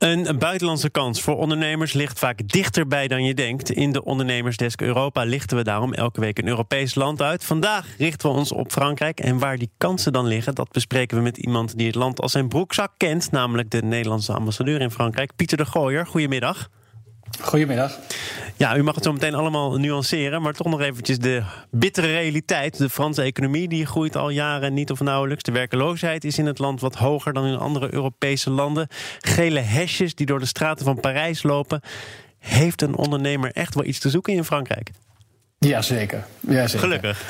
Een buitenlandse kans voor ondernemers ligt vaak dichterbij dan je denkt. In de Ondernemersdesk Europa lichten we daarom elke week een Europees land uit. Vandaag richten we ons op Frankrijk. En waar die kansen dan liggen, dat bespreken we met iemand die het land als zijn broekzak kent. Namelijk de Nederlandse ambassadeur in Frankrijk, Pieter de Gooier. Goedemiddag. Goedemiddag. Ja, u mag het zo meteen allemaal nuanceren, maar toch nog eventjes de bittere realiteit. De Franse economie die groeit al jaren niet of nauwelijks. De werkeloosheid is in het land wat hoger dan in andere Europese landen. Gele hesjes die door de straten van Parijs lopen. Heeft een ondernemer echt wel iets te zoeken in Frankrijk? Jazeker. Jazeker. Gelukkig.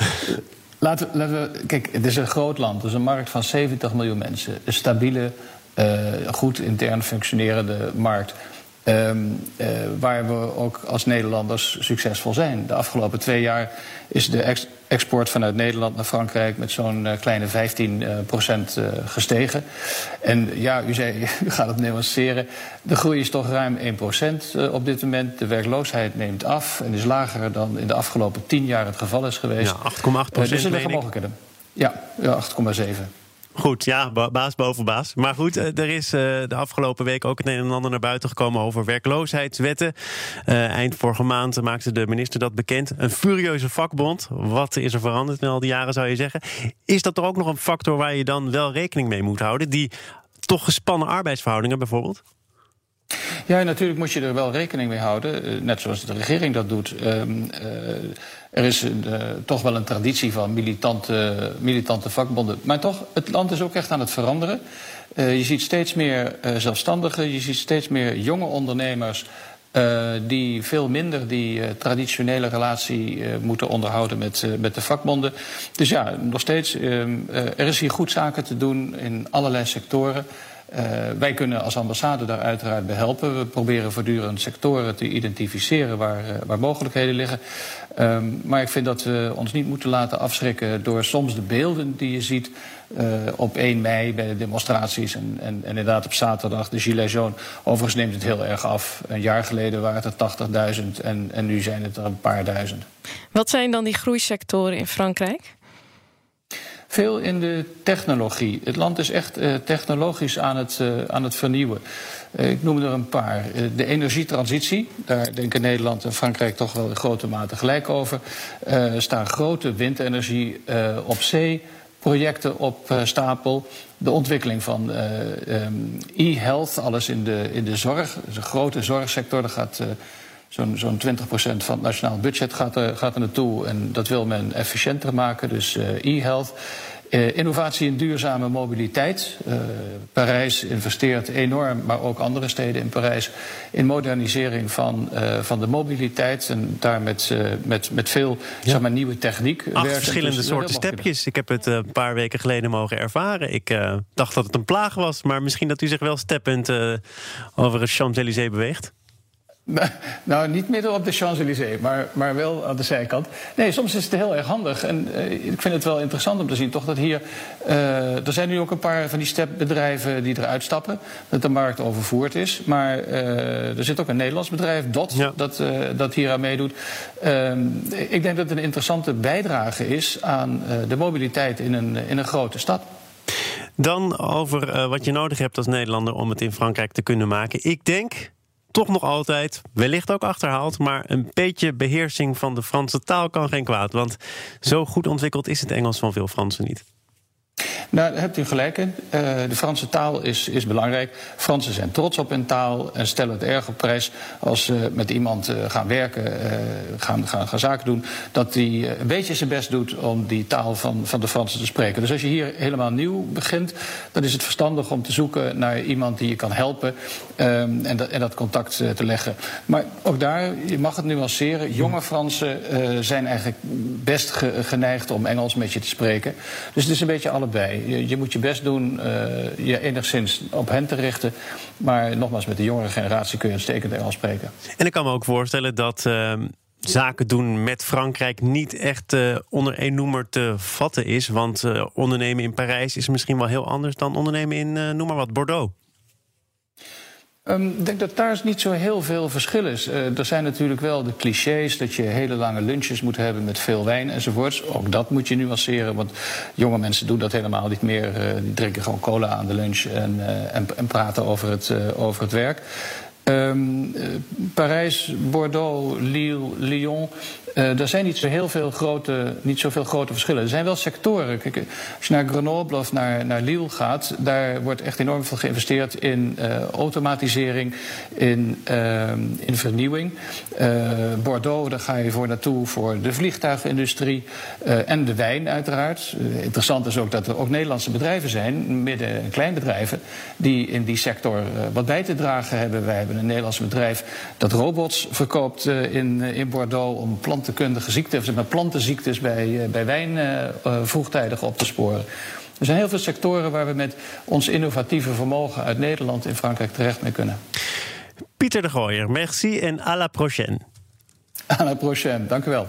Laten laten we, kijk, het is een groot land. Het is een markt van 70 miljoen mensen. Een stabiele, uh, goed intern functionerende markt. Um, uh, waar we ook als Nederlanders succesvol zijn. De afgelopen twee jaar is de ex export vanuit Nederland naar Frankrijk met zo'n uh, kleine 15 uh, procent gestegen. En ja, u zei, u gaat het nuanceren. De groei is toch ruim 1 procent op dit moment. De werkloosheid neemt af en is lager dan in de afgelopen 10 jaar het geval is geweest. Ja, 8,8 procent. dus er liggen mogelijkheden. Ja, ja 8,7. Goed, ja, baas boven baas. Maar goed, er is de afgelopen week ook het een en ander naar buiten gekomen over werkloosheidswetten. Uh, eind vorige maand maakte de minister dat bekend. Een furieuze vakbond. Wat is er veranderd in al die jaren, zou je zeggen? Is dat er ook nog een factor waar je dan wel rekening mee moet houden? Die toch gespannen arbeidsverhoudingen bijvoorbeeld? Ja, natuurlijk moet je er wel rekening mee houden, net zoals de regering dat doet. Uh, uh, er is uh, toch wel een traditie van militante, militante vakbonden. Maar toch, het land is ook echt aan het veranderen. je ziet steeds meer zelfstandigen, je ziet steeds meer jonge ondernemers. die veel minder die traditionele relatie moeten onderhouden met, met de vakbonden. Dus ja, nog steeds, ehm, er is hier goed zaken te doen in allerlei sectoren. Uh, wij kunnen als ambassade daar uiteraard bij helpen. We proberen voortdurend sectoren te identificeren waar, uh, waar mogelijkheden liggen. Um, maar ik vind dat we ons niet moeten laten afschrikken door soms de beelden die je ziet uh, op 1 mei bij de demonstraties en, en, en, inderdaad op zaterdag de Gilets jaunes. Overigens neemt het heel erg af. Een jaar geleden waren het er 80.000 en, en nu zijn het er een paar duizend. Wat zijn dan die groeisectoren in Frankrijk? Veel in de technologie. Het land is echt uh, technologisch aan het, uh, aan het vernieuwen. Uh, ik noem er een paar. de energietransitie, daar denken Nederland en Frankrijk toch wel in grote mate gelijk over. Er staan grote windenergie op zee. Projecten op stapel. De ontwikkeling van um, e-health, alles in de, in de zorg. Dat is een grote zorgsector. Daar gaat zo'n zo'n 20% van het nationaal budget gaat er, gaat er naartoe. En dat wil men efficiënter maken, dus uh, e-health. Uh, innovatie in duurzame mobiliteit. Uh, Parijs investeert enorm, maar ook andere steden in Parijs, in modernisering van, van de mobiliteit. En daar met, met, met veel ja. zeg maar, nieuwe techniek. Acht werken. verschillende dus soorten stepjes. Ik heb het een paar weken geleden mogen ervaren. Ik dacht dat het een plaag was, maar misschien dat u zich wel steppend over het Champs-Élysées beweegt. Nou, niet midden op de Champs-Élysées, maar, maar wel aan de zijkant. Nee, soms is het heel erg handig. En uh, ik vind het wel interessant om te zien, toch, dat hier... Uh, er zijn nu ook een paar van die stepbedrijven die eruit stappen. Dat de markt overvoerd is. Maar uh, er zit ook een Nederlands bedrijf, DOT, ja. dat, dat hier aan meedoet. Ehm, ik denk dat het een interessante bijdrage is aan de mobiliteit in een, in een grote stad. Dan over wat je nodig hebt als Nederlander om het in Frankrijk te kunnen maken. Ik denk toch nog altijd, wellicht ook achterhaald, maar een beetje beheersing van de Franse taal kan geen kwaad. Want zo goed ontwikkeld is het Engels van veel Fransen niet. Nou, daar hebt u gelijk in. Uh, de Franse taal is, is belangrijk. Fransen zijn trots op hun taal en stellen het erg op prijs als ze met iemand uh, gaan werken, uh, gaan, gaan, gaan zaken doen, dat die een beetje zijn best doet om die taal van, van de Fransen te spreken. Dus als je hier helemaal nieuw begint, dan is het verstandig om te zoeken naar iemand die je kan helpen um, en, dat, en dat contact te leggen. Maar ook daar, je mag het nuanceren. Jonge Fransen zijn eigenlijk best ge, geneigd om Engels met je te spreken. Dus het is een beetje allebei. Je, moet je best doen uh, je enigszins op hen te richten. Maar nogmaals, met de jongere generatie kun je uitstekend Engels spreken. En ik kan me ook voorstellen dat. Uh zaken doen met Frankrijk niet echt uh, onder één noemer te vatten is. Want ondernemen in Parijs is misschien wel heel anders dan ondernemen in, noem maar wat, Bordeaux. Ehm, ik denk dat daar niet zo heel veel verschil is. Uh, er zijn natuurlijk wel de clichés dat je hele lange lunches moet hebben met veel wijn enzovoorts. Ook dat moet je nuanceren, want jonge mensen doen dat helemaal niet meer. Uh, die drinken gewoon cola aan de lunch en, uh, en, en praten over het, over het werk. Um, Parijs, Bordeaux, Lille, Lyon. Uh, er zijn niet zo heel veel grote, niet zoveel grote verschillen. Er zijn wel sectoren. Als je naar Grenoble of naar, naar Lille gaat, daar wordt echt enorm veel geïnvesteerd in uh, automatisering, in, uh, in vernieuwing. Bordeaux, daar ga je voor naartoe voor de vliegtuigindustrie en de wijn, uiteraard. interessant is ook dat er ook Nederlandse bedrijven zijn, midden- en kleinbedrijven, die in die sector wat bij te dragen hebben. Wij hebben een Nederlands bedrijf dat robots verkoopt in, in Bordeaux om planten plantenkundige ziekten, zeg maar plantenziektes bij, bij wijn vroegtijdig op te sporen. Er zijn heel veel sectoren waar we met ons innovatieve vermogen uit Nederland in Frankrijk terecht mee kunnen. Pieter de Gooier, merci en à la prochaine. À la prochaine, dank u wel.